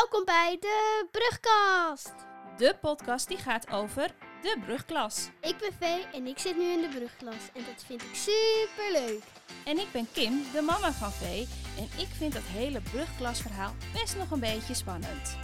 Welkom bij de Brugkast. De podcast die gaat over de brugklas. Ik ben Vee en ik zit nu in de brugklas en dat vind ik super leuk. En ik ben Kim, de mama van Vee. En ik vind dat hele brugklasverhaal best nog een beetje spannend.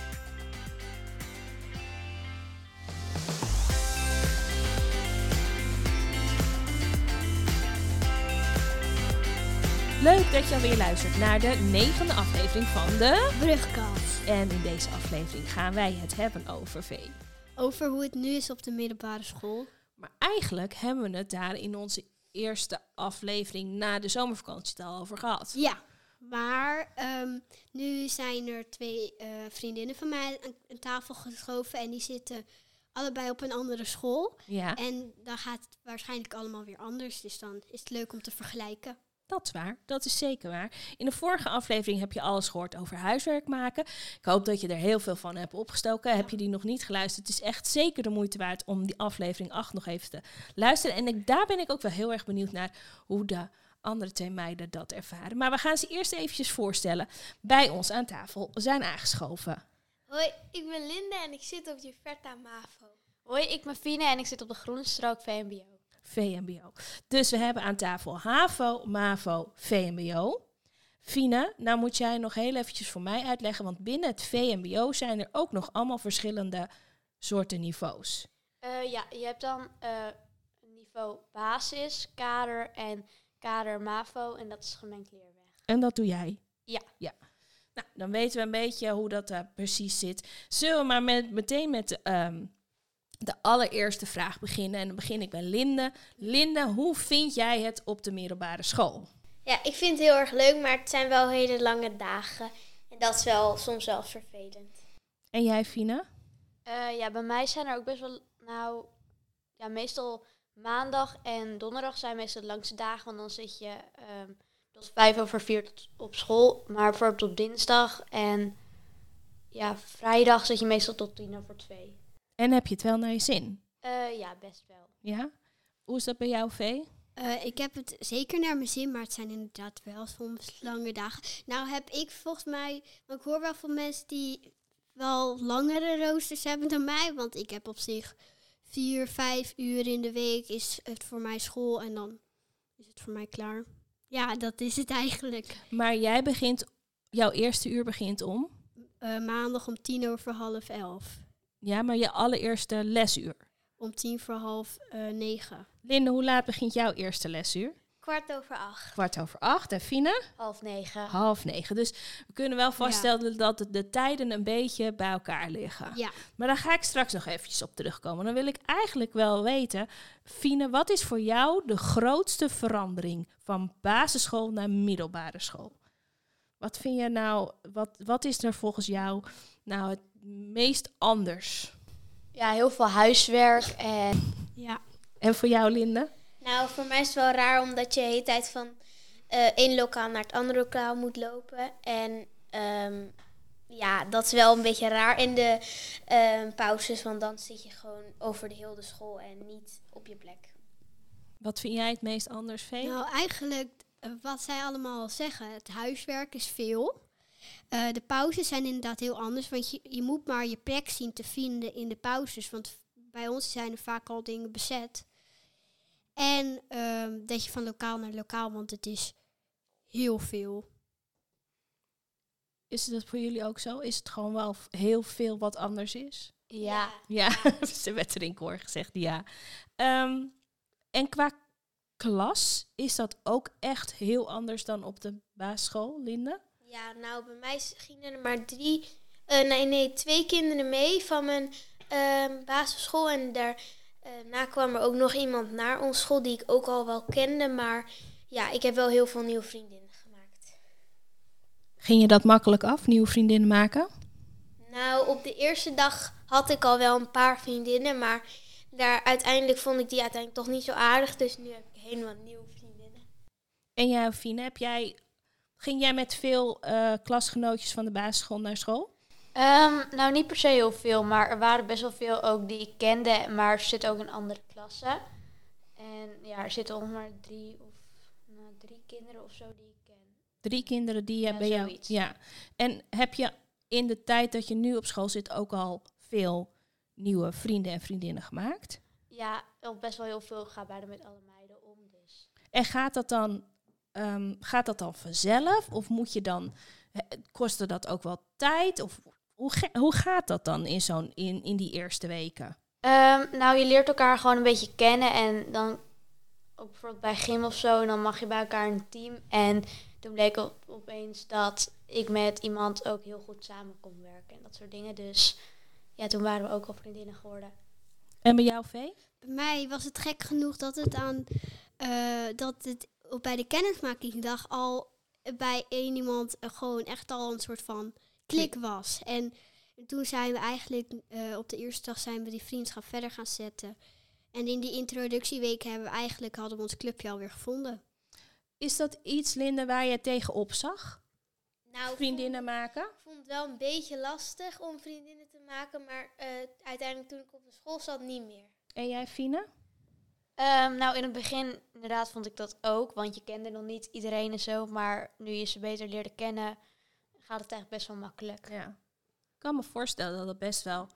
Leuk dat je alweer luistert naar de negende aflevering van de... Brugkast. En in deze aflevering gaan wij het hebben over Vee. Over hoe het nu is op de middelbare school. Maar eigenlijk hebben we het daar in onze eerste aflevering na de zomervakantie al over gehad. Ja, maar ehm, nu zijn er twee eh, vriendinnen van mij aan, aan tafel geschoven en die zitten allebei op een andere school. Ja, En dan gaat het waarschijnlijk allemaal weer anders, dus dan is het leuk om te vergelijken. Dat is waar. Dat is zeker waar. In de vorige aflevering heb je alles gehoord over huiswerk maken. Ik hoop dat je er heel veel van hebt opgestoken. Heb je die nog niet geluisterd? Het is echt zeker de moeite waard om die aflevering 8 nog even te luisteren. En ik, daar ben ik ook wel heel erg benieuwd naar hoe de andere twee meiden dat ervaren. Maar we gaan ze eerst eventjes voorstellen. Bij ons aan tafel zijn aangeschoven. Hoi, ik ben Linde en ik zit op Juverta MAVO. Hoi, ik ben Fine en ik zit op de groene strook VMBO. VMBO. Dus we hebben aan tafel HAVO, MAVO, VMBO. Fine, nou moet jij nog heel eventjes voor mij uitleggen, want binnen het VMBO zijn er ook nog allemaal verschillende soorten niveaus. Eh, ja, je hebt dan eh, niveau basis, kader en kader MAVO en dat is gemengd leerweg. En dat doe jij? Ja. ja. Nou, dan weten we een beetje hoe dat daar precies zit. Zullen we maar met, meteen met ehm, de allereerste vraag beginnen? En dan begin ik bij Linde. Linde, hoe vind jij het op de middelbare school? Ja, ik vind het heel erg leuk, maar het zijn wel hele lange dagen. En dat is wel soms wel vervelend. En jij, Fine? Eh, ja, bij mij zijn er ook best wel, nou, ja, meestal maandag en donderdag zijn meestal de langste dagen, want dan zit je ehm tot vijf over vier op school. Maar bijvoorbeeld op dinsdag en ja, vrijdag zit je meestal tot tien over twee. En heb je het wel naar je zin? Eh, ja, best wel. Ja? Hoe is dat bij jou, Vee? Eh, ik heb het zeker naar mijn zin, maar het zijn inderdaad wel soms lange dagen. Nou heb ik volgens mij, want ik hoor wel van mensen die wel langere roosters hebben dan mij. Want ik heb op zich vier, vijf uur in de week is het voor mij school en dan is het voor mij klaar. Ja, dat is het eigenlijk. Maar jij begint, jouw eerste uur begint om? Eh, maandag om tien over half elf. Ja, maar je allereerste lesuur. Om tien voor half eh, negen. Linde, hoe laat begint jouw eerste lesuur? Kwart over acht. Kwart over acht. En Fine? Half negen. Half negen. Dus we kunnen wel vaststellen dat de- de tijden een beetje bij elkaar liggen. Ja. Maar daar ga ik straks nog eventjes op terugkomen. Dan wil ik eigenlijk wel weten, Fine, wat is voor jou de grootste verandering van basisschool naar middelbare school? Wat vind je nou, wat, wat is er volgens jou nou het meest anders? Ja, heel veel huiswerk en Ja. En voor jou, Linde? Nou, voor mij is het wel raar omdat je de hele tijd van eh één lokaal naar het andere lokaal moet lopen. En ehm, ja, dat is wel een beetje raar in de ehm, pauzes, want dan zit je gewoon over de hele school en niet op je plek. Wat vind jij het meest anders, Vee? Nou, eigenlijk eh, wat zij allemaal al zeggen, het huiswerk is veel. Eh, de pauzes zijn inderdaad heel anders, want je, je moet maar je plek zien te vinden in de pauzes. Want bij ons zijn er vaak al dingen bezet. En ehm, dat je van lokaal naar lokaal, want het is heel veel. Is dat voor jullie ook zo? Is het gewoon wel heel veel wat anders is? ja. Ja, ze werd er in koor gezegd, ja. Ehm, en qua klas, is dat ook echt heel anders dan op de basisschool, Linde? Ja, nou, bij mij gingen er maar drie, eh, nee, nee, twee kinderen mee van mijn ehm, basisschool. En daarna kwam er ook nog iemand naar ons school die ik ook al wel kende. Maar ja, ik heb wel heel veel nieuwe vriendinnen gemaakt. Ging je dat makkelijk af, nieuwe vriendinnen maken? Nou, op de eerste dag had ik al wel een paar vriendinnen, maar daar uiteindelijk vond ik die uiteindelijk toch niet zo aardig. Dus nu heb ik helemaal nieuwe vriendinnen. En jij, Fine, heb jij, ging jij met veel eh, klasgenootjes van de basisschool naar school? Ehm, nou, niet per se heel veel, maar er waren best wel veel ook die ik kende, maar ze zitten ook in andere klassen. En ja, er zitten ongeveer drie of nou, drie kinderen of zo die ik ken. Drie kinderen die Ja, bij jou... zoiets. Ja. En heb je in de tijd dat je nu op school zit ook al veel nieuwe vrienden en vriendinnen gemaakt? Ja, al best wel heel veel. Ik ga bijna met alle meiden om. Dus. En gaat dat dan, ehm, gaat dat dan vanzelf? Of moet je dan, kostte dat ook wel tijd? Of hoe, hoe gaat dat dan in, zo'n, in, in die eerste weken? Ehm, nou, je leert elkaar gewoon een beetje kennen. En dan ook bijvoorbeeld bij gym of zo. En dan mag je bij elkaar een team. En toen bleek op, opeens dat ik met iemand ook heel goed samen kon werken. En dat soort dingen. Dus ja, toen waren we ook al vriendinnen geworden. En bij jou, Vee? Bij mij was het gek genoeg dat het aan eh, dat het bij de kennismakingsdag al bij één iemand eh, gewoon echt al een soort van klik was. En toen zijn we eigenlijk eh, op de eerste dag zijn we die vriendschap verder gaan zetten. En in die introductieweek hebben we eigenlijk hadden we ons clubje alweer gevonden. Is dat iets, Linda, waar je tegenop zag? Nou, Vriendinnen maken? Ik vond het wel een beetje lastig om vriendinnen te maken, maar eh, uiteindelijk toen ik op de school zat niet meer. En jij, Fine? Ehm, nou, in het begin inderdaad vond ik dat ook. Want je kende nog niet iedereen en zo. Maar nu je ze beter leerde kennen, gaat het eigenlijk best wel makkelijk. Ja. Ik kan me voorstellen dat het best wel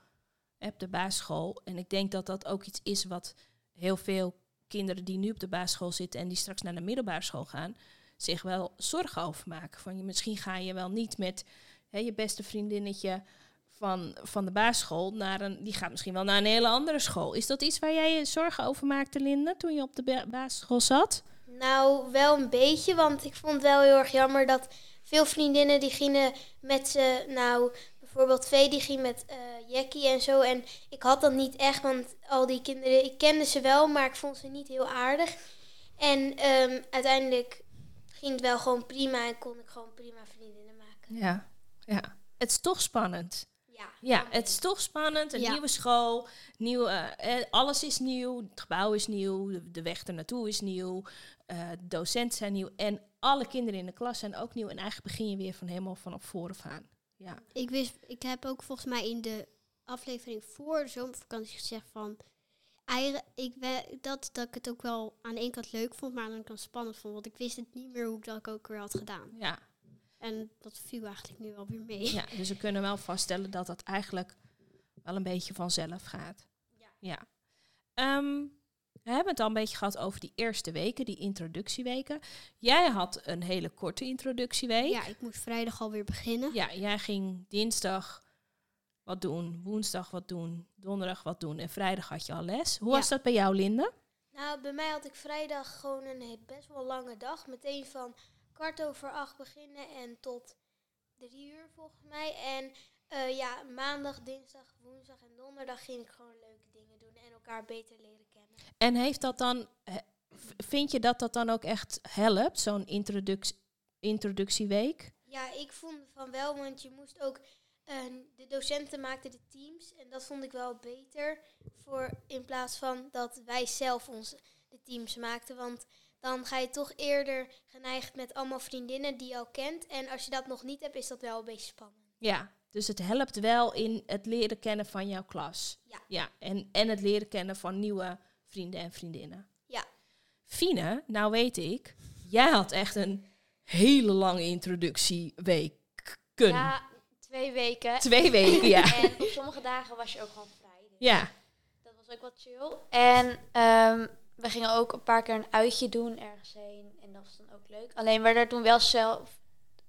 op de basisschool. En ik denk dat dat ook iets is wat heel veel kinderen die nu op de basisschool zitten en die straks naar de middelbare school gaan, zich wel zorgen over maken. Van je, misschien ga je wel niet met hè, je beste vriendinnetje van, van de basisschool naar een. Die gaat misschien wel naar een hele andere school. Is dat iets waar jij je zorgen over maakte, Linde, toen je op de ba- basisschool zat? Nou, wel een beetje, want ik vond het wel heel erg jammer dat veel vriendinnen die gingen met ze, nou, bijvoorbeeld Vee die ging met eh Jackie en zo. En ik had dat niet echt, want al die kinderen, ik kende ze wel, maar ik vond ze niet heel aardig. En ehm, uiteindelijk ging het wel gewoon prima en kon ik gewoon prima vriendinnen maken. Ja. ja. Het is toch spannend. Ja, Ja, het is toch spannend. Een Ja. nieuwe school, nieuw, eh, eh, alles is nieuw. Het gebouw is nieuw, de, weg ernaartoe is nieuw. de docenten zijn nieuw. En alle kinderen in de klas zijn ook nieuw. En eigenlijk begin je weer van helemaal vanaf vooraf aan. Ja, Ik wist, ik heb ook volgens mij in de aflevering voor de zomervakantie gezegd van, ik we, dat, dat ik het ook wel aan de ene kant leuk vond, maar aan de andere kant spannend vond, want ik wist het niet meer hoe ik dat ook weer had gedaan. ja, En dat viel eigenlijk nu alweer mee. ja. Dus we kunnen wel vaststellen dat dat eigenlijk wel een beetje vanzelf gaat. Ja. ja. Ehm, we hebben het al een beetje gehad over die eerste weken, die introductieweken. Jij had een hele korte introductieweek. Ja, ik moest vrijdag alweer beginnen. Ja, jij ging dinsdag wat doen, woensdag wat doen, donderdag wat doen en vrijdag had je al les. Hoe Ja. was dat bij jou, Linde? Nou, bij mij had ik vrijdag gewoon een best wel lange dag. Meteen van kwart over acht beginnen en tot drie uur volgens mij. En eh, ja, maandag, dinsdag, woensdag en donderdag ging ik gewoon leuke dingen doen en elkaar beter leren kennen. En heeft dat dan, vind je dat dat dan ook echt helpt, zo'n introduc introductieweek? Ja, ik vond van wel, want je moest ook. eh, de docenten maakten de teams en dat vond ik wel beter. Voor, in plaats van dat wij zelf ons de teams maakten. Want dan ga je toch eerder geneigd met allemaal vriendinnen die je al kent. En als je dat nog niet hebt, is dat wel een beetje spannend. Ja, dus het helpt wel in het leren kennen van jouw klas. Ja. ja en, en het leren kennen van nieuwe vrienden en vriendinnen. Ja. Fine, nou weet ik, jij had echt een hele lange introductieweek. Ja, twee weken. Twee weken, ja. En op sommige dagen was je ook gewoon vrij. Dus Ja, Dat was ook wat chill. En ehm, we gingen ook een paar keer een uitje doen ergens heen. En dat was dan ook leuk. Alleen werden er toen wel zelf...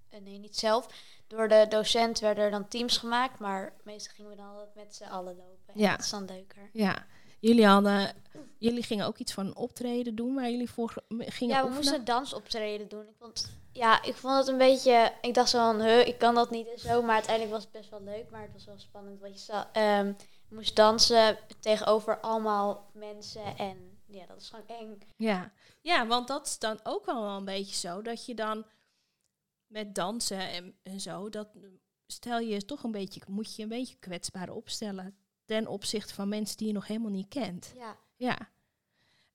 eh, nee, niet zelf. Door de docent werden er dan teams gemaakt. Maar meestal gingen we dan altijd met z'n allen lopen. En Ja. Dat is dan leuker. ja. Jullie, hadden, jullie gingen ook iets van een optreden doen waar jullie voor gingen Ja, we oefenen? moesten dansoptreden doen. Ik vond, ja, ik vond het een beetje... Ik dacht zo van, huh, ik kan dat niet en zo. Maar uiteindelijk was het best wel leuk. Maar het was wel spannend. Want je ehm, moest dansen tegenover allemaal mensen. En ja, dat is gewoon eng. Ja. ja, want dat is dan ook wel een beetje zo dat je dan met dansen en, en zo, dat stel je toch een beetje, moet je een beetje kwetsbaar opstellen ten opzichte van mensen die je nog helemaal niet kent. Ja. Ja.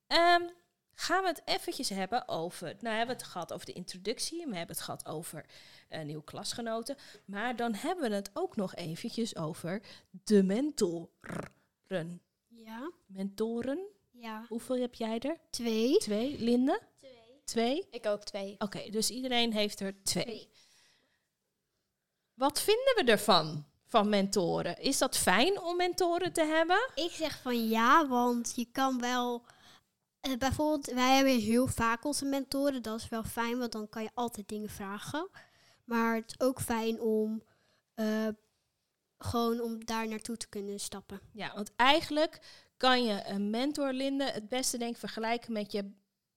Ehm, gaan we het eventjes hebben over, nou hebben we het gehad over de introductie, we hebben het gehad over eh, nieuwe klasgenoten, maar dan hebben we het ook nog eventjes over de mentoren. Ja, Mentoren, ja. hoeveel heb jij er? Twee. Twee, Linde? Twee. Twee? Ik ook twee. Oké, dus iedereen heeft er twee. Twee. Wat vinden we ervan, van mentoren? Is dat fijn om mentoren te hebben? Ik zeg van ja, want je kan wel. eh, bijvoorbeeld, wij hebben heel vaak onze mentoren. Dat is wel fijn, want dan kan je altijd dingen vragen. Maar het is ook fijn om eh, gewoon om daar naartoe te kunnen stappen. Ja, want eigenlijk kan je een mentor, Linde, het beste denk ik vergelijken met je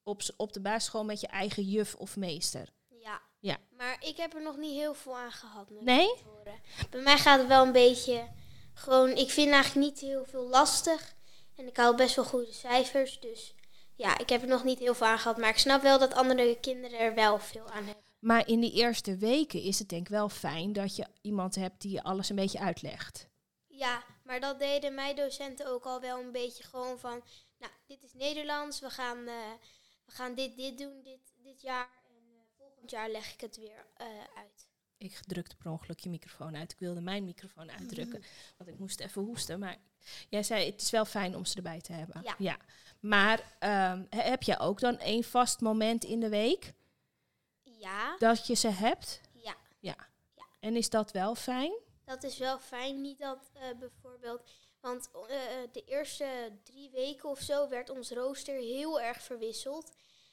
op, op de basisschool met je eigen juf of meester. Ja. Ja. Maar ik heb er nog niet heel veel aan gehad. Met Nee? mentoren. Bij mij gaat het wel een beetje gewoon. Ik vind eigenlijk niet heel veel lastig. En ik hou best wel goede cijfers. Dus ja, ik heb er nog niet heel veel aan gehad. Maar ik snap wel dat andere kinderen er wel veel aan hebben. Maar in die eerste weken is het denk ik wel fijn dat je iemand hebt die je alles een beetje uitlegt. Ja, maar dat deden mijn docenten ook al wel een beetje gewoon van. Nou, dit is Nederlands. We gaan, eh, we gaan dit, dit doen dit, dit jaar. En eh, volgend jaar leg ik het weer eh, uit. Ik drukte per ongeluk je microfoon uit. Ik wilde mijn microfoon uitdrukken, want ik moest even hoesten. Maar jij zei, het is wel fijn om ze erbij te hebben. Ja. Maar ehm, he- heb je ook dan één vast moment in de week Ja, dat je ze hebt? ja. En is dat wel fijn? Dat is wel fijn. Niet dat eh, bijvoorbeeld. Want eh, de eerste drie weken of zo werd ons rooster heel erg verwisseld.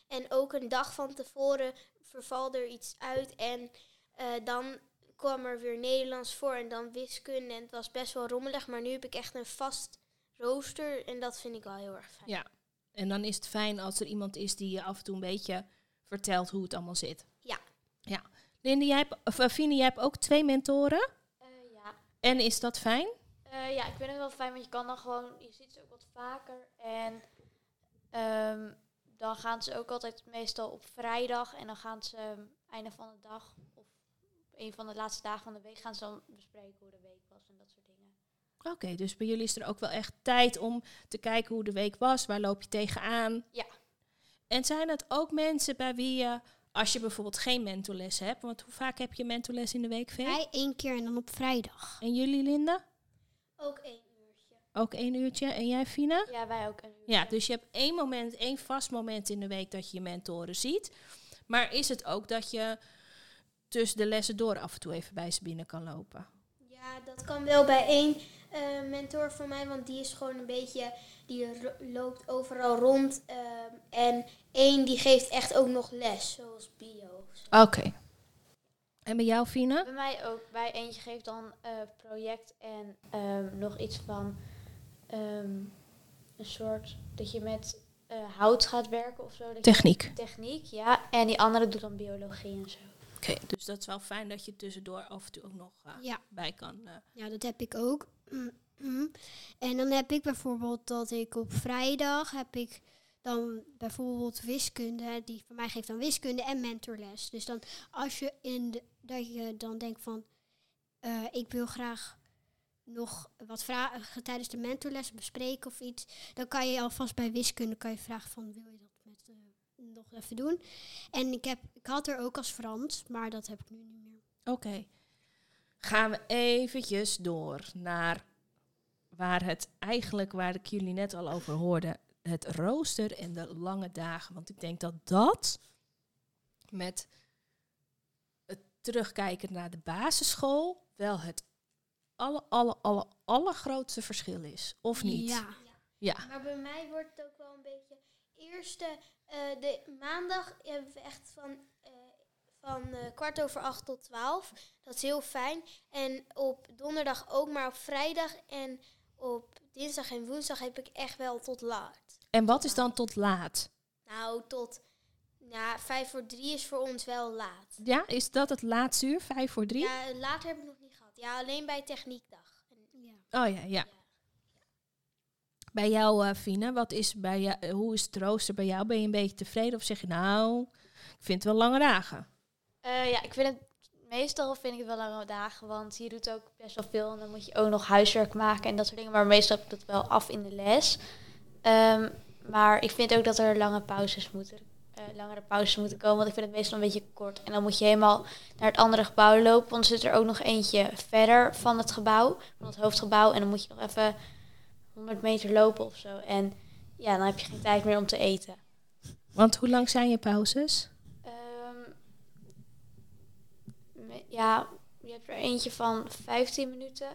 En ook een dag van tevoren vervalt er iets uit. En eh, dan kwam er weer Nederlands voor en dan wiskunde. En het was best wel rommelig. Maar nu heb ik echt een vast rooster. En dat vind ik wel heel erg fijn. Ja. En dan is het fijn als er iemand is die je af en toe een beetje vertelt hoe het allemaal zit. Ja. Ja. Linde, jij hebt, of, eh, Fine, jij hebt ook twee mentoren. En is dat fijn? Eh, ja, ik vind het wel fijn, want je kan dan gewoon, je ziet ze ook wat vaker. En ehm, dan gaan ze ook altijd meestal op vrijdag. En dan gaan ze ehm, einde van de dag of op een van de laatste dagen van de week gaan ze dan bespreken hoe de week was en dat soort dingen. Oké, dus bij jullie is er ook wel echt tijd om te kijken hoe de week was. Waar loop je tegenaan? Ja. En zijn het ook mensen bij wie je, als je bijvoorbeeld geen mentorles hebt, want hoe vaak heb je mentorles in de week, Vee? Wij één keer en dan op vrijdag. En jullie, Linda? Ook één uurtje. Ook één uurtje. En jij, Fina? Ja, wij ook. Een uurtje. Ja, dus je hebt één moment, één vast moment in de week dat je je mentoren ziet. Maar is het ook dat je tussen de lessen door af en toe even bij ze binnen kan lopen? Ja, dat kan wel bij één eh, mentor van mij, want die is gewoon een beetje, die loopt overal rond. ehm, en één die geeft echt ook nog les, zoals bio. zo. Oké. En bij jou, Fina? Bij mij ook. Bij eentje geeft dan eh, project en ehm, nog iets van ehm, een soort dat je met eh, hout gaat werken of zo. Dat je- Techniek. Techniek, ja. En die andere doet dan biologie en zo. Oké, dus dat is wel fijn dat je tussendoor af en toe ook nog eh, Ja. bij kan. eh. Ja, dat heb ik ook. En dan heb ik bijvoorbeeld dat ik op vrijdag heb ik dan bijvoorbeeld wiskunde. Die van mij geeft dan wiskunde en mentorles. Dus dan als je in de, dat je dan denkt van eh, ik wil graag nog wat vragen tijdens de mentorles bespreken of iets, dan kan je alvast bij wiskunde kan je vragen van wil je dat met eh, nog even doen. En ik heb ik had er ook als Frans, maar dat heb ik nu niet meer. Oké. Gaan we eventjes door naar waar het eigenlijk, waar ik jullie net al over hoorde, het rooster en de lange dagen. Want ik denk dat dat met het terugkijken naar de basisschool wel het alle, alle, alle, allergrootste verschil is. Of niet? Ja. Ja. Maar bij mij wordt het ook wel een beetje. Eerste, eh, de maandag hebben we echt van, eh, van eh, kwart over acht tot twaalf. Dat is heel fijn. En op donderdag ook, maar op vrijdag en op dinsdag en woensdag heb ik echt wel tot laat. En wat is dan tot laat? Nou, tot ja, vijf voor drie is voor ons wel laat. Ja, is dat het laatste uur? Vijf voor drie? Ja, later heb ik nog niet gehad. Ja, alleen bij techniekdag. En, Ja. Oh ja, ja. Bij jou, eh Fine, wat is bij jou, eh, hoe is het rooster bij jou? Ben je een beetje tevreden of zeg je nou, ik vind het wel lange dagen? Eh, ja, ik vind het meestal vind ik het wel lange dagen, want je doet ook best wel veel en dan moet je ook nog huiswerk maken en dat soort dingen. Maar meestal heb ik dat wel af in de les. Ehm, maar ik vind ook dat er lange pauzes moeten, eh, langere pauzes moeten komen, want ik vind het meestal een beetje kort. En dan moet je helemaal naar het andere gebouw lopen, want zit er ook nog eentje verder van het gebouw, van het hoofdgebouw. En dan moet je nog even 100 meter lopen of zo. En ja, dan heb je geen tijd meer om te eten. Want hoe lang zijn je pauzes? Ehm, me- ja, je hebt er eentje van 15 minuten.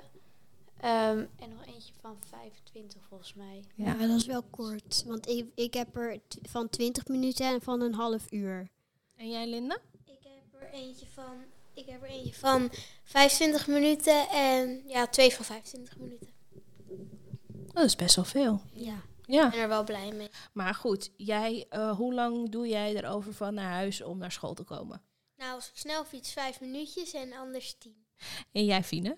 ehm, en nog eentje van 25 volgens mij. Ja, dat is wel kort. Want ik, ik heb er van 20 minuten en van een half uur. En jij, Linda? Ik heb er eentje van, ik heb er eentje van 25 minuten en ja, twee van 25 minuten. Dat is best wel veel. Ja, Ja. ik ben er wel blij mee. Maar goed, jij, eh, hoe lang doe jij erover van naar huis om naar school te komen? Nou, als ik snel fiets, vijf minuutjes en anders tien. En jij, Fine?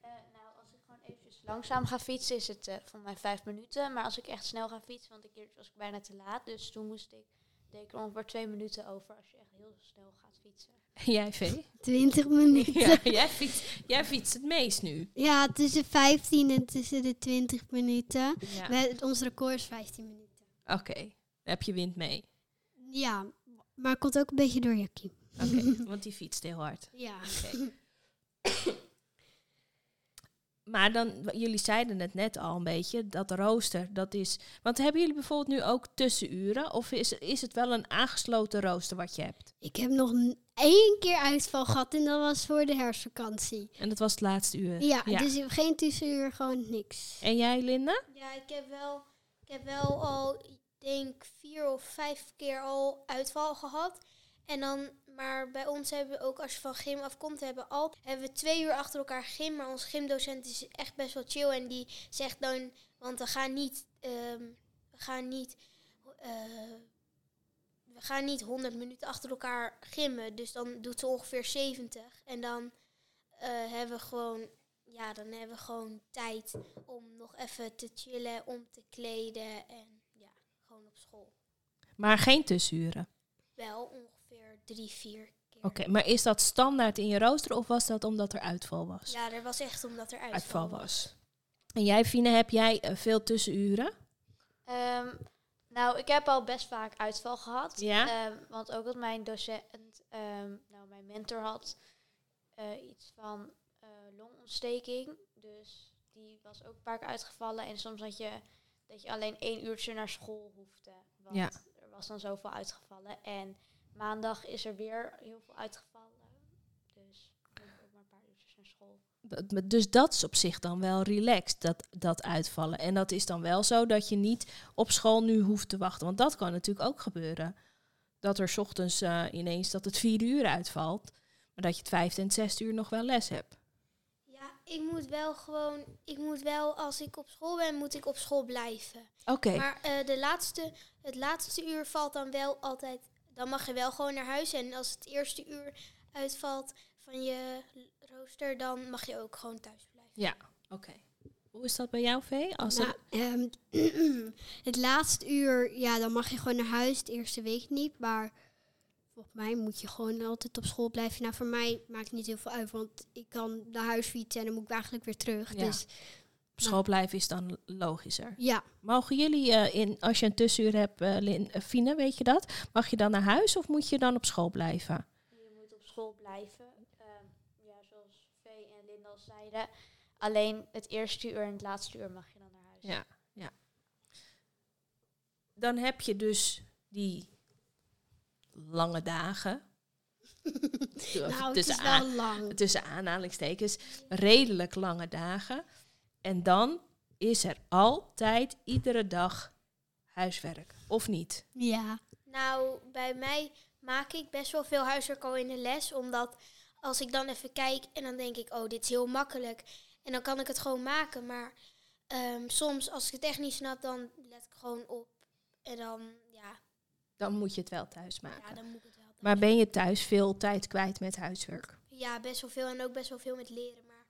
Eh, nou, als ik gewoon eventjes langzaam ga fietsen, is het eh voor mij 5 minuten. Maar als ik echt snel ga fietsen, want een keer was ik bijna te laat. Dus toen moest ik, deed ik er ongeveer 2 minuten over als je echt heel snel gaat fietsen. En jij, Vee? 20 minuten. Ja, jij fietst, jij fietst het meest nu. Ja, tussen 15 en tussen de 20 minuten. Ja. We- ons record is 15 minuten. Oké, heb je wind mee. Ja, maar het komt ook een beetje door Jackie. Oké, want die fietst heel hard. Ja. Maar dan, jullie zeiden het net al een beetje, dat rooster, dat is... Want hebben jullie bijvoorbeeld nu ook tussenuren? Of is, is het wel een aangesloten rooster wat je hebt? Ik heb nog één keer uitval gehad en dat was voor de herfstvakantie. En dat was het laatste uur? Ja, dus geen tussenuur, gewoon niks. En jij, Linda? Ja, ik heb wel, ik heb wel al, ik denk vier of vijf keer al uitval gehad. En dan, maar bij ons hebben we ook, als je van gym afkomt, hebben we al, hebben we twee uur achter elkaar gym. Maar onze gymdocent is echt best wel chill en die zegt dan, want we gaan niet, ehm, we gaan niet, eh, we gaan niet 100 minuten achter elkaar gymmen. Dus dan doet ze ongeveer 70. En dan eh, hebben we gewoon ja, dan hebben we gewoon tijd om nog even te chillen, om te kleden en ja, gewoon op school. Maar geen tussenuren? Wel ongeveer drie, vier keer. Oké, maar is dat standaard in je rooster of was dat omdat er uitval was? Ja, er was echt omdat er uitval, uitval was. was. En jij, Fine, heb jij eh, veel tussenuren? Ehm, nou, ik heb al best vaak uitval gehad. Ja? Ehm, want ook dat mijn docent, ehm, nou mijn mentor had eh, iets van eh, longontsteking. Dus die was ook een paar keer uitgevallen. En soms had je dat je alleen één uurtje naar school hoefde. Want Ja. er was dan zoveel uitgevallen. En maandag is er weer heel veel uitgevallen. Dus ik ook maar een paar uurtjes naar school. Dat- Dus dat is op zich dan wel relaxed, dat, dat uitvallen. En dat is dan wel zo dat je niet op school nu hoeft te wachten. Want dat kan natuurlijk ook gebeuren. Dat er 's ochtends eh, ineens dat het vier uur uitvalt. Maar dat je het vijfde en het zesde uur nog wel les hebt. Ja, ik moet wel gewoon, ik moet wel, als ik op school ben, moet ik op school blijven. Oké, Maar eh, de laatste, het laatste uur valt dan wel altijd, dan mag je wel gewoon naar huis. En als het eerste uur uitvalt van je rooster, dan mag je ook gewoon thuis blijven. oké. Hoe is dat bij jou, Vee? Als Nou, ehm, het laatste uur, ja, dan mag je gewoon naar huis. De eerste week niet, maar volgens mij moet je gewoon altijd op school blijven. Nou, voor mij maakt het niet heel veel uit, want ik kan naar huis fietsen en dan moet ik eigenlijk weer terug. Ja. Dus school blijven is dan logischer. ja, Mogen jullie, eh, in, als je een tussenuur hebt, eh, Lin, eh, Fine, weet je dat? Mag je dan naar huis of moet je dan op school blijven? Je moet op school blijven. Ehm, ja, zoals Vee en Linda al zeiden. Alleen het eerste uur en het laatste uur mag je dan naar huis. Ja, ja. Dan heb je dus die lange dagen. nou, het tussen, is aan- wel lang. tussen aanhalingstekens, redelijk lange dagen. En dan is er altijd iedere dag huiswerk, of niet? Ja, Nou, bij mij maak ik best wel veel huiswerk al in de les. Omdat als ik dan even kijk en dan denk ik, oh, dit is heel makkelijk. En dan kan ik het gewoon maken. Maar ehm, soms, als ik het echt niet snap, dan let ik gewoon op. En dan, ja, Dan moet je het wel thuis maken. ja dan moet ik het wel. thuis Maar ben je thuis veel tijd kwijt met huiswerk? Ja, best wel veel en ook best wel veel met leren. Maar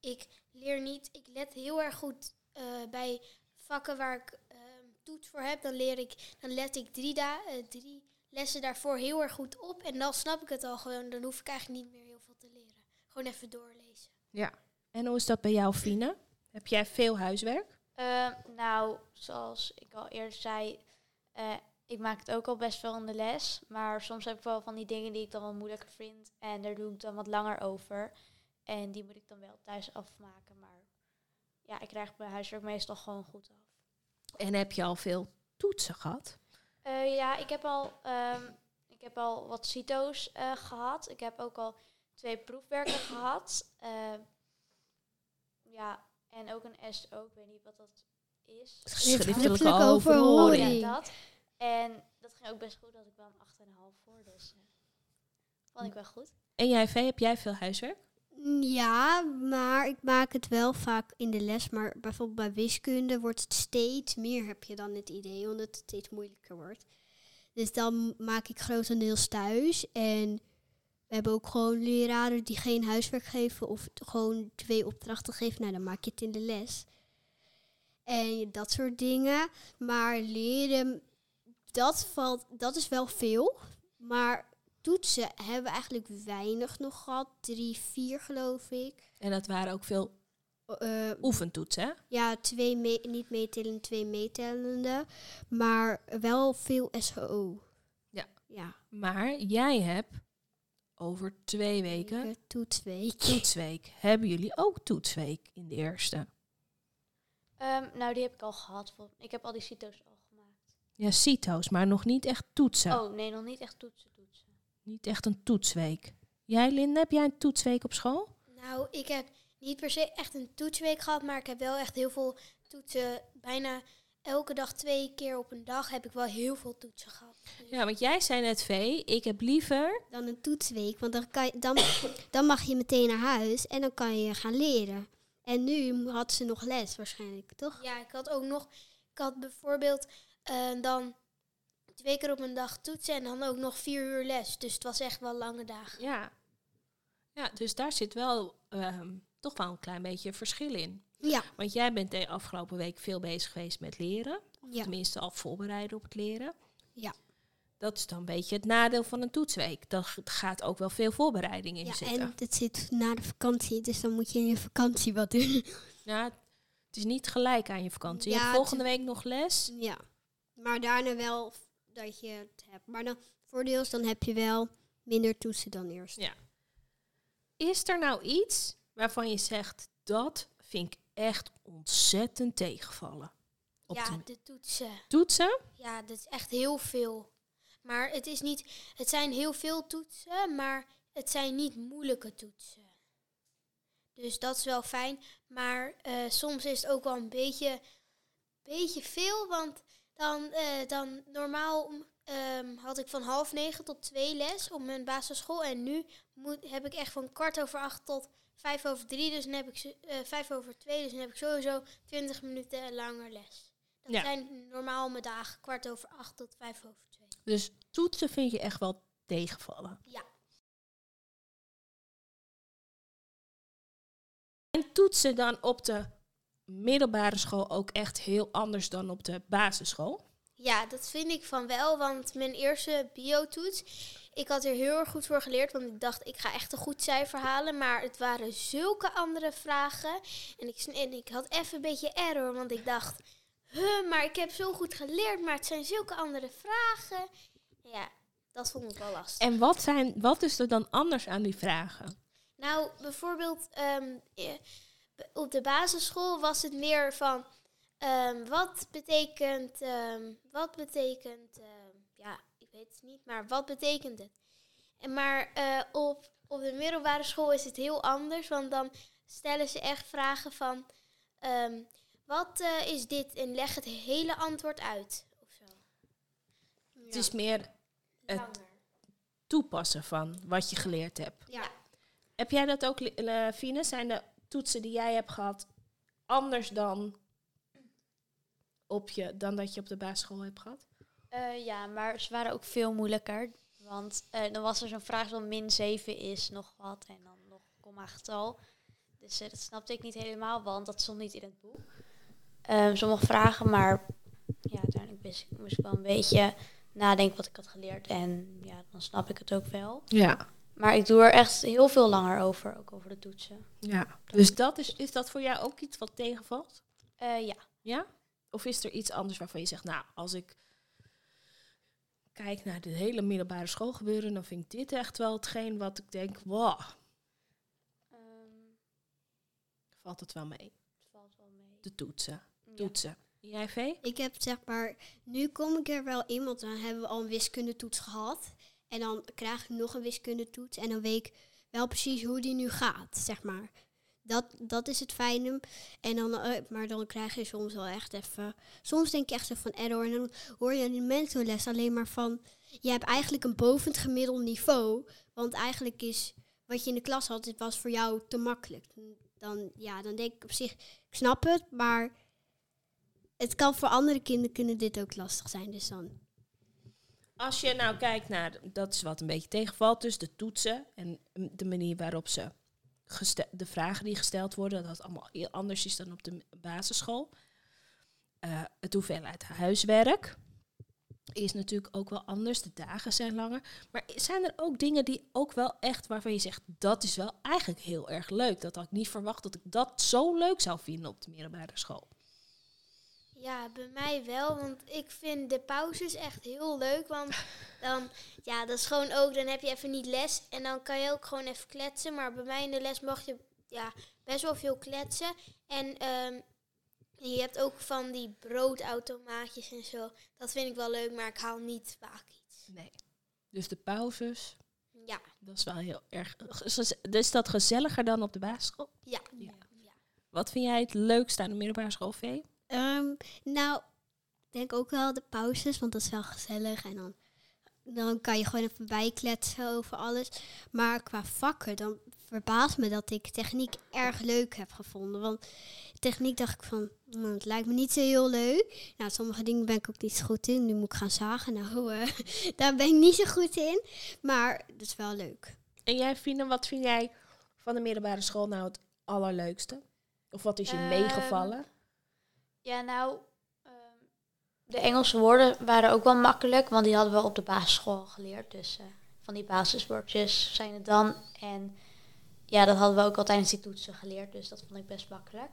ik leer niet, ik let heel erg goed eh, bij vakken waar ik ehm, toets voor heb. Dan leer ik, dan let ik drie, da eh, drie lessen daarvoor heel erg goed op. En dan snap ik het al gewoon. Dan hoef ik eigenlijk niet meer heel veel te leren. Gewoon even doorlezen. En hoe is dat bij jou, Fine? Heb jij veel huiswerk? Ehm, nou, zoals ik al eerder zei, eh, ik maak het ook al best veel in de les. Maar soms heb ik wel van die dingen die ik dan wel moeilijker vind. En daar doe ik dan wat langer over. En die moet ik dan wel thuis afmaken. Maar ja, ik krijg mijn huiswerk meestal gewoon goed af. En heb je al veel toetsen gehad? Eh, ja, ik heb al, ehm, ik heb al wat CITO's eh, gehad. Ik heb ook al twee proefwerken gehad. Eh, ja, en ook een SO, ik weet niet wat dat is. Schriftelijke overhoring. overhoring. Ja, dat. En dat ging ook best goed, dat ik wel een 8,5 voor, dus eh, vond ik wel goed. En jij, Vee, heb jij veel huiswerk? Ja, maar ik maak het wel vaak in de les. Maar bijvoorbeeld bij wiskunde wordt het steeds meer, heb je dan het idee, omdat het steeds moeilijker wordt. Dus dan maak ik grotendeels thuis. En we hebben ook gewoon leraren die geen huiswerk geven of gewoon twee opdrachten geven. Nou, dan maak je het in de les. En dat soort dingen. Maar leren, dat, valt, dat is wel veel. Maar toetsen hebben we eigenlijk weinig nog gehad. Drie, vier geloof ik. En dat waren ook veel Eh, oefentoetsen, hè? ja, twee me- niet meetellende, twee meetellende. Maar wel veel SHO. Ja. Ja. Maar jij hebt over twee weken Weken, Toetsweek. toetsweek. Hebben jullie ook toetsweek in de eerste? Ehm, nou, die heb ik al gehad. Ik heb al die CITO's al gemaakt. Ja, CITO's, maar nog niet echt toetsen. Oh, nee, nog niet echt toetsen. Niet echt een toetsweek. Jij, Linde, heb jij een toetsweek op school? Nou, ik heb niet per se echt een toetsweek gehad, maar ik heb wel echt heel veel toetsen. Bijna elke dag twee keer op een dag heb ik wel heel veel toetsen gehad. Dus- Ja, want jij zei net, Vee, ik heb liever... Dan een toetsweek. Want dan, kan je, dan, dan mag je meteen naar huis en dan kan je gaan leren. En nu had ze nog les waarschijnlijk, toch? Ja, ik had ook nog, ik had bijvoorbeeld eh, dan twee keer op een dag toetsen en dan ook nog vier uur les. Dus het was echt wel lange dagen. Ja. Ja, dus daar zit wel ehm, toch wel een klein beetje verschil in. Ja. Want jij bent de afgelopen week veel bezig geweest met leren. Ja. Tenminste, al voorbereiden op het leren. Ja. Dat is dan een beetje het nadeel van een toetsweek. Daar g- gaat ook wel veel voorbereiding in ja zitten. en het zit na de vakantie, dus dan moet je in je vakantie wat doen. Ja, het is niet gelijk aan je vakantie. je Ja, hebt het volgende week nog les. Ja, maar daarna wel dat je het hebt. Maar dan voordeels dan heb je wel minder toetsen dan eerst. Ja. Is er nou iets waarvan je zegt, dat vind ik echt ontzettend tegenvallen? Op ja, de de toetsen. toetsen? Ja, dat is echt heel veel. Maar het is niet, het zijn heel veel toetsen, maar het zijn niet moeilijke toetsen. Dus dat is wel fijn. Maar eh, soms is het ook wel een beetje, beetje veel. Want dan, eh, dan normaal ehm, had ik van half negen tot twee les op mijn basisschool. En nu moet, heb ik echt van kwart over acht tot vijf over drie. Dus dan heb ik eh, vijf over twee. Dus dan heb ik sowieso twintig minuten langer les. Dat Ja. zijn normaal mijn dagen kwart over acht tot vijf over twee. Dus toetsen vind je echt wel tegenvallen. Ja. En toetsen dan op de middelbare school ook echt heel anders dan op de basisschool? Ja, dat vind ik van wel, want mijn eerste biotoets, ik had er heel erg goed voor geleerd, want ik dacht, ik ga echt een goed cijfer halen, maar het waren zulke andere vragen. En ik, en ik had even een beetje error, want ik dacht, huh, maar ik heb zo goed geleerd, maar het zijn zulke andere vragen. Ja, dat vond ik wel lastig. En wat, zijn, wat is er dan anders aan die vragen? Nou, bijvoorbeeld ehm, eh, op de basisschool was het meer van ehm, wat betekent, ehm, wat betekent, ehm, ja, ik weet het niet, maar wat betekent het? En maar eh, op, op de middelbare school is het heel anders, want dan stellen ze echt vragen van ehm, wat eh, is dit en leg het hele antwoord uit of zo. Het is meer het Langer. toepassen van wat je geleerd hebt. Ja. Heb jij dat ook, eh, Fine? Zijn de toetsen die jij hebt gehad anders dan, op je, dan dat je op de basisschool hebt gehad? Eh, ja, maar ze waren ook veel moeilijker. Want eh, dan was er zo'n vraag van min 7 is nog wat en dan nog komma getal. Dus eh, dat snapte ik niet helemaal, want dat stond niet in het boek. Ehm sommige vragen, maar ja, uiteindelijk wist ik, moest ik wel een beetje nadenken wat ik had geleerd. En ja, dan snap ik het ook wel. Ja. Maar ik doe er echt heel veel langer over, ook over de toetsen. ja. Dus dat is, is dat voor jou ook iets wat tegenvalt? Eh, ja. Ja? Of is er iets anders waarvan je zegt, nou, als ik kijk naar de hele middelbare school gebeuren, dan vind ik dit echt wel hetgeen wat ik denk, wow, Ehm, valt het wel mee. het valt wel mee. De toetsen. Ja. Toetsen. Jij, Vee? Ik heb zeg maar, nu kom ik er wel in, want dan hebben we al een wiskundetoets gehad. En dan krijg ik nog een wiskundetoets. En dan week wel precies hoe die nu gaat, zeg maar. Dat, dat is het fijne. En dan, eh, maar dan krijg je soms wel echt even... Soms denk je echt zo van error. En dan hoor je in de mentorles alleen maar van... Je hebt eigenlijk een bovend gemiddeld niveau. Want eigenlijk is wat je in de klas had, het was voor jou te makkelijk. Dan, ja, dan denk ik op zich, ik snap het, maar het kan voor andere kinderen kunnen dit ook lastig zijn. Dus dan. Als je nou kijkt naar, dat is wat een beetje tegenvalt, dus de toetsen en de manier waarop ze de vragen die gesteld worden, dat het allemaal heel anders is dan op de basisschool. Eh, het hoeveelheid huiswerk is natuurlijk ook wel anders. De dagen zijn langer. Maar zijn er ook dingen die ook wel echt waarvan je zegt, dat is wel eigenlijk heel erg leuk. Dat had ik niet verwacht dat ik dat zo leuk zou vinden op de middelbare school. Ja, bij mij wel, want ik vind de pauzes echt heel leuk. Want dan, ja, dat is gewoon ook, dan heb je even niet les en dan kan je ook gewoon even kletsen. Maar bij mij in de les mag je ja, best wel veel kletsen. En ehm, je hebt ook van die broodautomaatjes en zo. Dat vind ik wel leuk, maar ik haal niet vaak iets. Nee. Dus de pauzes, Ja, dat is wel heel erg. Is dat gezelliger dan op de basisschool? ja. Ja. ja. Wat vind jij het leukste aan de middelbare school, Vee? Ehm, nou, ik denk ook wel de pauzes, want dat is wel gezellig. En dan, dan kan je gewoon even bijkletsen over alles. Maar qua vakken, dan verbaast me dat ik techniek erg leuk heb gevonden. Want techniek dacht ik van, nou, het lijkt me niet zo heel leuk. Nou, sommige dingen ben ik ook niet zo goed in. Nu moet ik gaan zagen. Nou, eh, daar ben ik niet zo goed in. Maar dat is wel leuk. En jij, Fine, wat vind jij van de middelbare school nou het allerleukste? Of wat is je Ehm, meegevallen? Ja, nou, ehm, de Engelse woorden waren ook wel makkelijk, want die hadden we op de basisschool geleerd. Dus eh, van die basiswoordjes zijn het dan. En ja, dat hadden we ook al tijdens die toetsen geleerd, dus dat vond ik best makkelijk.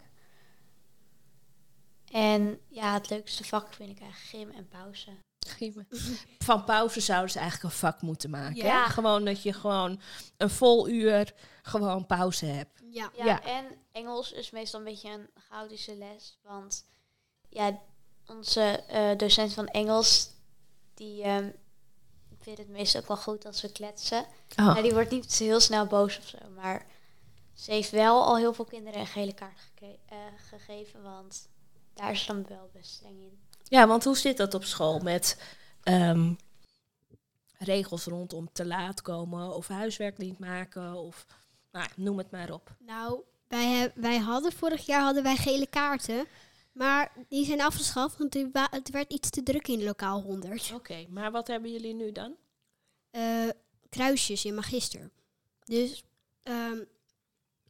En ja, het leukste vak vind ik eigenlijk gym en pauze. Van pauze zouden ze eigenlijk een vak moeten maken. hè? Ja. Gewoon dat je gewoon een vol uur gewoon pauze hebt. Ja. Ja, Ja. en Engels is meestal een beetje een chaotische les. Want ja, onze eh, docent van Engels, die ehm vindt het meestal ook wel goed als we kletsen. Oh. Maar die wordt niet heel snel boos of zo. Maar ze heeft wel al heel veel kinderen een gele kaart geke- eh, gegeven. Want daar is dan wel best streng in. Ja, want hoe zit dat op school met ehm, regels rondom te laat komen of huiswerk niet maken of nou, noem het maar op. Nou, wij, heb- wij hadden vorig jaar hadden wij gele kaarten. Maar die zijn afgeschaft, want het werd iets te druk in lokaal 100. Oké, maar wat hebben jullie nu dan? Eh, kruisjes in magister. Dus ehm,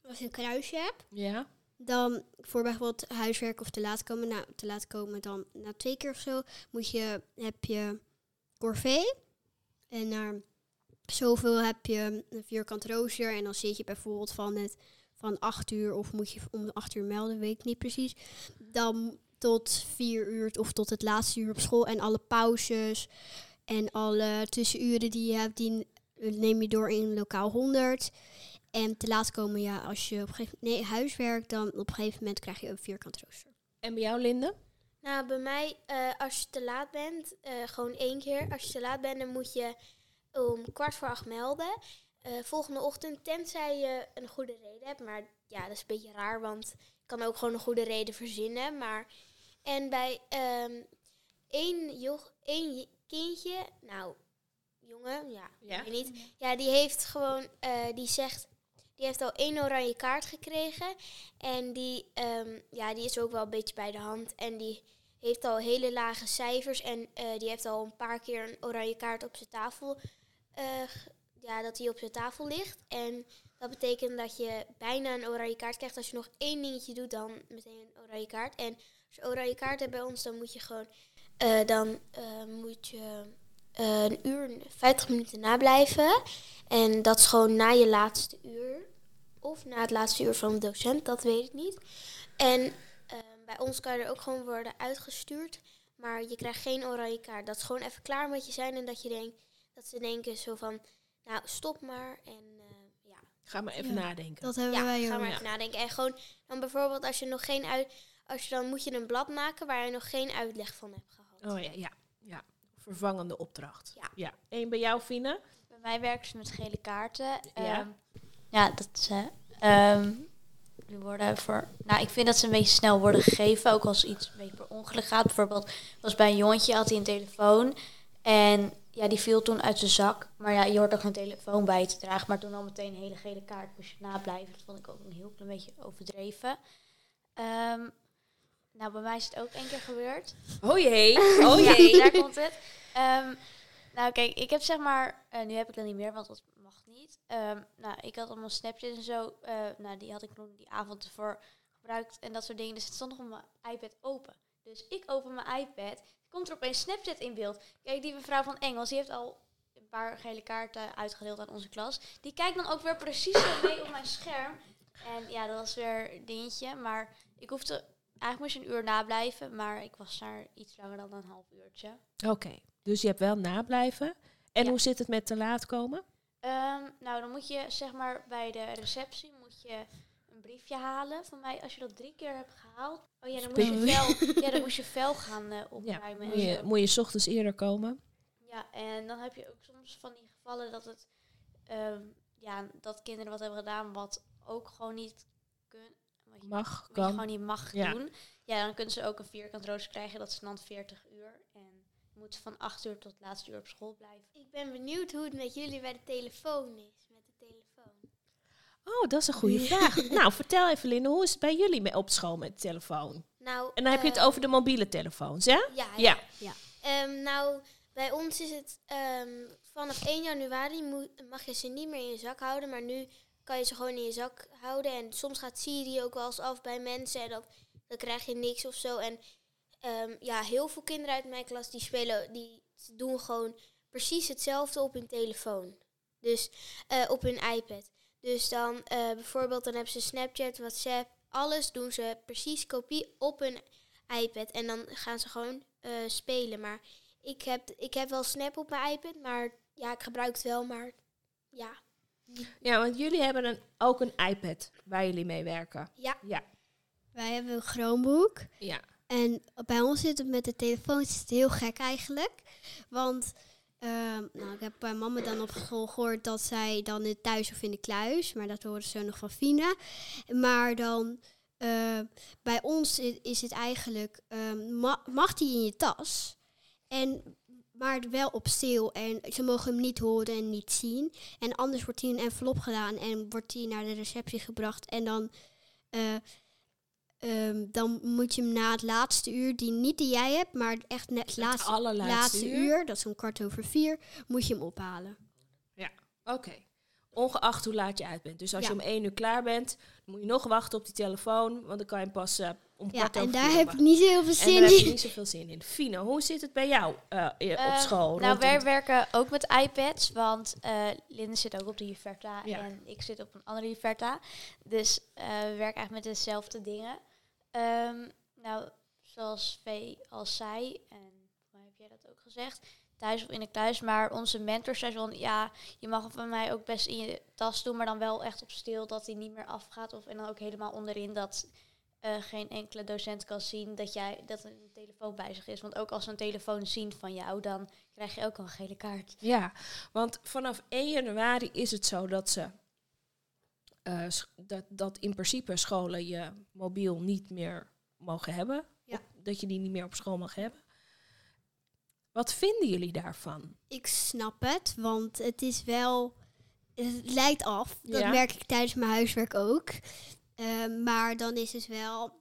als je een kruisje hebt, Ja. dan voor bijvoorbeeld huiswerk of te laat komen, nou, te laat komen dan na twee keer of zo, moet je, heb je corvée. En na zoveel heb je een vierkant rooster. En dan zit je bijvoorbeeld van het van acht uur, of moet je om acht uur melden, weet ik niet precies. Dan tot vier uur of tot het laatste uur op school. En alle pauzes en alle tussenuren die je hebt, die neem je door in lokaal 100. En te laat komen, ja, als je op een gegeven moment, nee, huiswerk, dan op een gegeven moment krijg je een vierkant rooster. En bij jou, Linde? Nou, bij mij, eh, als je te laat bent, eh, gewoon één keer. Als je te laat bent, dan moet je om kwart voor acht melden. Eh, volgende ochtend, tenzij je een goede reden hebt. Maar ja, dat is een beetje raar, want je kan ook gewoon een goede reden verzinnen. Maar, en bij ehm, één, joch, één kindje, nou, jongen, ja, Ja. ik weet niet. Ja, die heeft gewoon, eh, die zegt, die heeft al één oranje kaart gekregen. En die, ehm, ja, die is ook wel een beetje bij de hand. En die heeft al hele lage cijfers. En eh, die heeft al een paar keer een oranje kaart op zijn tafel. g- ja, dat die op zijn tafel ligt. En dat betekent dat je bijna een oranje kaart krijgt. Als je nog één dingetje doet, dan meteen een oranje kaart. En als je oranje kaart hebt bij ons, dan moet je gewoon... eh, dan eh, moet je eh, een uur, 50 minuten nablijven. En dat is gewoon na je laatste uur. Of na het laatste uur van de docent, dat weet ik niet. En bij ons kan je er ook gewoon worden uitgestuurd. Maar je krijgt geen oranje kaart. Dat is gewoon even klaar met je zijn. En dat, je denkt, dat ze denken zo van, nou stop maar. En eh, ja, Ga maar even Ja. nadenken. Dat hebben ja wij ga ook. maar even nadenken. En gewoon dan bijvoorbeeld als je nog geen uit... Als je dan moet je een blad maken waar je nog geen uitleg van hebt gehad. Oh ja, ja, ja. Vervangende opdracht. Ja. ja. En bij jou, Fine? Bij mij werken ze met gele kaarten. Ja. Ehm, Ja, dat ze. ehm die worden voor. Nou, ik vind dat ze een beetje snel worden gegeven. Ook als iets een beetje per ongeluk gaat. Bijvoorbeeld, was bij een jongetje had hij een telefoon. En ja, die viel toen uit zijn zak. Maar ja, je hoort ook geen telefoon bij te dragen. Maar toen al meteen een hele gele kaart moest je nablijven. Dat vond ik ook een heel klein beetje overdreven. Ehm, nou, bij mij is het ook één keer gebeurd. Oh jee, oh Ja, jee. daar komt het. Ehm, nou, kijk, ik heb zeg maar, eh, nu heb ik dat niet meer, want dat mag niet. Ehm, nou, ik had allemaal Snapchat en zo. eh, nou, die had ik nog die avond ervoor gebruikt en dat soort dingen. Dus het stond nog op mijn iPad open. Dus ik open mijn iPad. Komt er opeens Snapchat in beeld. Kijk, die mevrouw van Engels, die heeft al een paar gele kaarten uitgedeeld aan onze klas. Die kijkt dan ook weer precies zo mee op mijn scherm. En ja, dat was weer een dingetje. Maar ik hoefde, eigenlijk moest je een uur nablijven. Maar ik was daar iets langer dan een half uurtje. Oké, dus je hebt wel nablijven. En Ja. hoe zit het met te laat komen? Ehm, nou, dan moet je zeg maar bij de receptie moet je briefje halen van mij. Als je dat drie keer hebt gehaald, oh ja, dan moest je vel, ja, dan moest je vel gaan eh, Ja, opruimen. moet en je, zo. moet je 's ochtends eerder komen? Ja, en dan heb je ook soms van die gevallen dat het, ehm, ja, dat kinderen wat hebben gedaan wat ook gewoon niet kunnen, wat je, Mag, wat je kan. gewoon niet mag Ja. doen. Ja, dan kunnen ze ook een vierkant rooster krijgen. Dat is dan 40 uur en moeten van 8 uur tot het laatste uur op school blijven. Ik ben benieuwd hoe het met jullie bij de telefoon is. Met. Oh, dat is een goede vraag. nou, vertel even, Linde, hoe is het bij jullie mee op school met de telefoon? Nou, En dan heb je het eh, over de mobiele telefoons, hè? Ja, Ja. Ehm, nou, bij ons is het ehm, vanaf 1 januari mag je ze niet meer in je zak houden, maar nu kan je ze gewoon in je zak houden. En soms gaat Siri ook wel eens af bij mensen en dan, dan krijg je niks of zo. En ehm, ja, heel veel kinderen uit mijn klas die spelen, die doen gewoon precies hetzelfde op hun telefoon. Dus eh, op hun iPad. Dus dan eh, bijvoorbeeld, dan hebben ze Snapchat, WhatsApp, alles doen ze precies kopie op hun iPad. En dan gaan ze gewoon eh, spelen. Maar ik heb, ik heb wel Snap op mijn iPad, maar ja, ik gebruik het wel, maar ja. Ja, want jullie hebben een, ook een iPad waar jullie mee werken. Ja. Ja. Wij hebben een Chromebook. Ja. En bij ons zit het met de telefoon is het heel gek eigenlijk. Want nou, ik heb bij mama dan op school gehoord dat zij dan het thuis of in de kluis. Maar dat horen ze nog van Fina. Maar dan eh, bij ons is het eigenlijk, ehm, ma- mag die in je tas. En, maar wel op stil. En ze mogen hem niet horen en niet zien. En anders wordt hij in een envelop gedaan en wordt hij naar de receptie gebracht. En dan... eh, Ehm, dan moet je hem na het laatste uur, die niet die jij hebt, maar echt net het laatste, allerlaatste laatste uur? uur. dat is om kwart over vier, moet je hem ophalen. Oké. Ongeacht hoe laat je uit bent. Dus als Ja. je om één uur klaar bent, dan moet je nog wachten op die telefoon. Want dan kan je hem pas eh, om Ja, kwart en over daar vier heb ik niet zo heel veel En zin daar heb je in. niet zoveel zin in. Fino, hoe zit het bij jou eh, op Eh, school? Nou, rondom wij werken ook met iPads, want eh Linde zit ook op de Juverta Ja. en ik zit op een andere Juverta. Dus eh, we werken eigenlijk met dezelfde dingen. Ehm, nou, zoals V al zei, en hoe heb jij dat ook gezegd, thuis of in de kluis, maar onze mentors zei van, ja, je mag van mij ook best in je tas doen, maar dan wel echt op stil, dat hij niet meer afgaat. Of, en dan ook helemaal onderin, dat eh, geen enkele docent kan zien dat, jij, dat een telefoon bij zich is. Want ook als ze een telefoon zien van jou, dan krijg je ook een gele kaart. Ja, want vanaf 1 januari is het zo dat ze. Eh, dat, dat in principe scholen je mobiel niet meer mogen hebben. Ja. Op- dat je die niet meer op school mag hebben. Wat vinden jullie daarvan? Ik snap het, want het is wel, het lijkt af. Dat Ja. merk ik tijdens mijn huiswerk ook. Ehm, maar dan is het wel,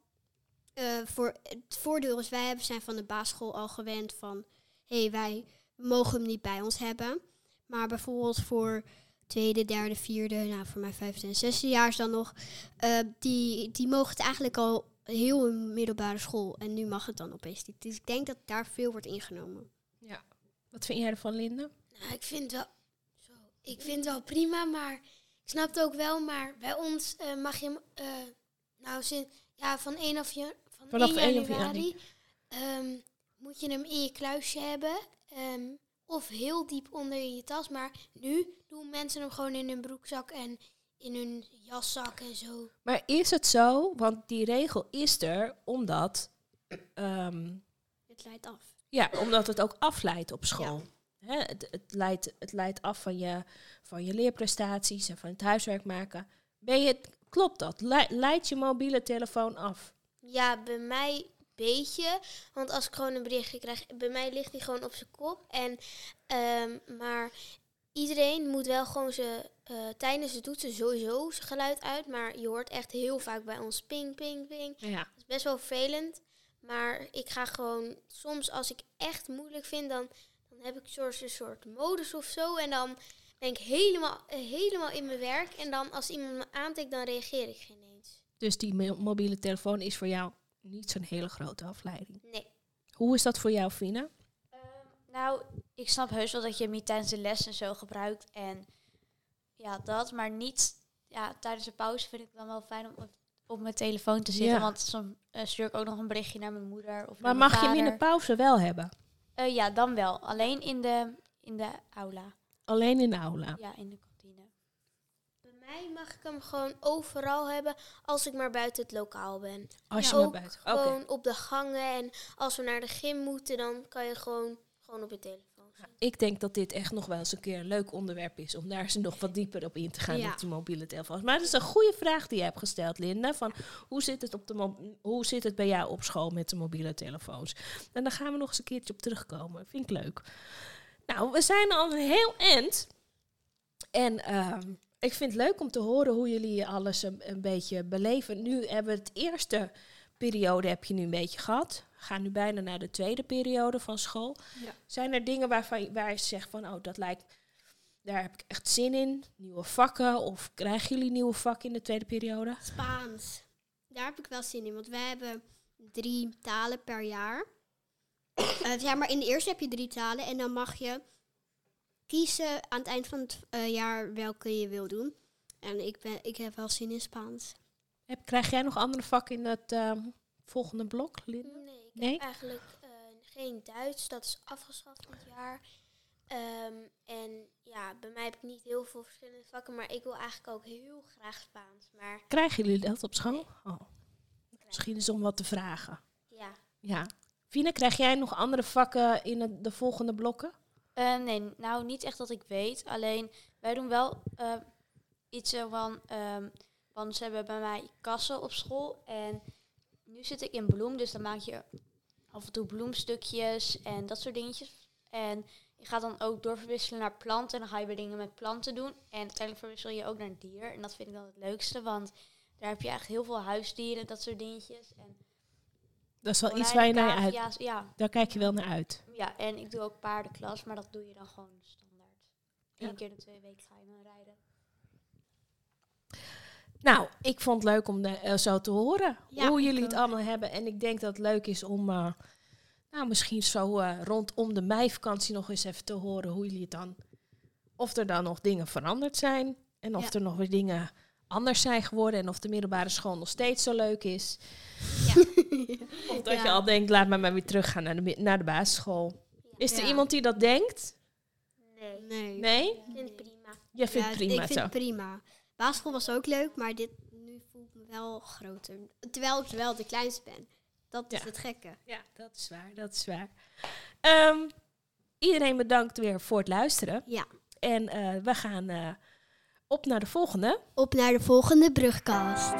eh, voor, het voordeel is, wij hebben, zijn van de basisschool al gewend van, hé, hey, wij mogen hem niet bij ons hebben. Maar bijvoorbeeld voor tweede, derde, vierde, nou voor mijn vijfde en zesde jaar dan nog, eh, die, die mogen het eigenlijk al heel in middelbare school. En nu mag het dan opeens niet. Dus ik denk dat daar veel wordt ingenomen. Wat vind jij ervan, Linde? Nou, ik vind het wel, zo, ik vind het wel prima, maar ik snap het ook wel. Maar bij ons eh, mag je hem, eh, nou, zin, ja, van 1 of je, van Vanaf 1 1 januari ehm, moet je hem in je kluisje hebben. ehm, of heel diep onder in je tas. Maar nu doen mensen hem gewoon in hun broekzak en in hun jaszak en zo. Maar is het zo? Want die regel is er omdat, ehm, Het leidt af. ja, omdat het ook afleidt op school. het, het, leidt, het leidt af van je, van je leerprestaties en van het huiswerk maken. Ben je, klopt dat? Le- leidt je mobiele telefoon af? Ja, bij mij beetje. Want als ik gewoon een berichtje krijg, bij mij ligt die gewoon op zijn kop. En, ehm, maar iedereen moet wel gewoon ze eh, tijdens het toetsen sowieso zijn geluid uit. Maar je hoort echt heel vaak bij ons ping, ping, ping. Ja. Dat is best wel vervelend. Maar ik ga gewoon, soms als ik echt moeilijk vind, dan, dan heb ik soort, een soort modus of zo. En dan ben ik helemaal, helemaal in mijn werk. En dan als iemand me aantikt, dan reageer ik geen eens. Dus die mo- mobiele telefoon is voor jou niet zo'n hele grote afleiding. Nee. Hoe is dat voor jou, Fina? Nou, ik snap heus wel dat je hem niet tijdens de les en zo gebruikt. En ja, dat. Maar niet ja, tijdens de pauze vind ik het dan wel fijn om op, mijn telefoon te zitten. Ja. Want soms eh, stuur ik ook nog een berichtje naar mijn moeder. Of Maar mag je hem in de pauze wel hebben? Eh, ja, dan wel. Alleen in de, in de aula. Alleen in de aula. Ja, in de mij mag ik hem gewoon overal hebben als ik maar buiten het lokaal ben. Als je maar buiten. Oké. Gewoon op de gangen en als we naar de gym moeten, dan kan je gewoon, gewoon op je telefoon zitten. Ik denk dat dit echt nog wel eens een keer een leuk onderwerp is om daar eens nog wat dieper op in te gaan Ja. op die mobiele telefoons. Maar dat is een goede vraag die je hebt gesteld, Linda. Van hoe zit het, op de hoe zit het bij jou op school met de mobiele telefoons? En daar gaan we nog eens een keertje op terugkomen. Vind ik leuk. Nou, we zijn al een heel eind. En ehm, ik vind het leuk om te horen hoe jullie alles een, een beetje beleven. Nu hebben we het eerste periode heb je nu een beetje gehad. We gaan nu bijna naar de tweede periode van school. Ja. Zijn er dingen waarvan waar je zegt van, oh, dat lijkt, daar heb ik echt zin in? Nieuwe vakken? Of krijgen jullie nieuwe vakken in de tweede periode? Spaans. Daar heb ik wel zin in, want wij hebben drie talen per jaar. Eh, ja, maar in de eerste heb je drie talen en dan mag je kiezen aan het eind van het eh, jaar welke je wil doen. En ik, ben, ik heb wel zin in Spaans. Heb, krijg jij nog andere vakken in het ehm, volgende blok, Linda? Nee, ik Nee? heb eigenlijk eh, geen Duits. Dat is afgeschaft dit jaar. Ehm, en ja, bij mij heb ik niet heel veel verschillende vakken, maar ik wil eigenlijk ook heel graag Spaans. Maar Krijgen jullie dat op school? Oh. Misschien is om wat te vragen. ja, Ja. Vina, krijg jij nog andere vakken in het- de volgende blokken? Eh, nee, nou niet echt dat ik weet. Alleen wij doen wel eh, iets zo van. ehm, want ze hebben bij mij kassen op school. En nu zit ik in bloem, dus dan maak je af en toe bloemstukjes en dat soort dingetjes. En je gaat dan ook doorverwisselen naar planten. En dan ga je weer dingen met planten doen. En uiteindelijk verwissel je ook naar dier. En dat vind ik dan het leukste, want daar heb je echt heel veel huisdieren, dat soort dingetjes. En Dat is wel iets waar je naar uit. Ja, ja, Daar kijk je wel naar uit. ja, en ik doe ook paardenklas, maar dat doe je dan gewoon standaard. Ja. Eén keer de twee weken ga je dan rijden. Nou, ik vond het leuk om de, eh, zo te horen Ja, hoe jullie het allemaal hebben. En ik denk dat het leuk is om, eh, nou, misschien zo eh, rondom de meivakantie nog eens even te horen hoe jullie het dan, of er dan nog dingen veranderd zijn en of er nog weer dingen anders zijn geworden en of de middelbare school nog steeds zo leuk is. Of dat je Ja. al denkt, laat me maar weer teruggaan naar de, naar de basisschool. Is er Ja. iemand die dat denkt? nee. Nee. Nee? Ik vind het prima. Je vindt Ja, het prima ik vind zo. het prima. Basisschool was ook leuk, maar dit nu voelt me wel groter. Terwijl ik wel de kleinste ben. Dat is Ja. het gekke. Ja, dat is waar, dat is waar. Ehm, iedereen bedankt weer voor het luisteren. Ja. En eh, we gaan eh, op naar de volgende. Op naar de volgende brugkast.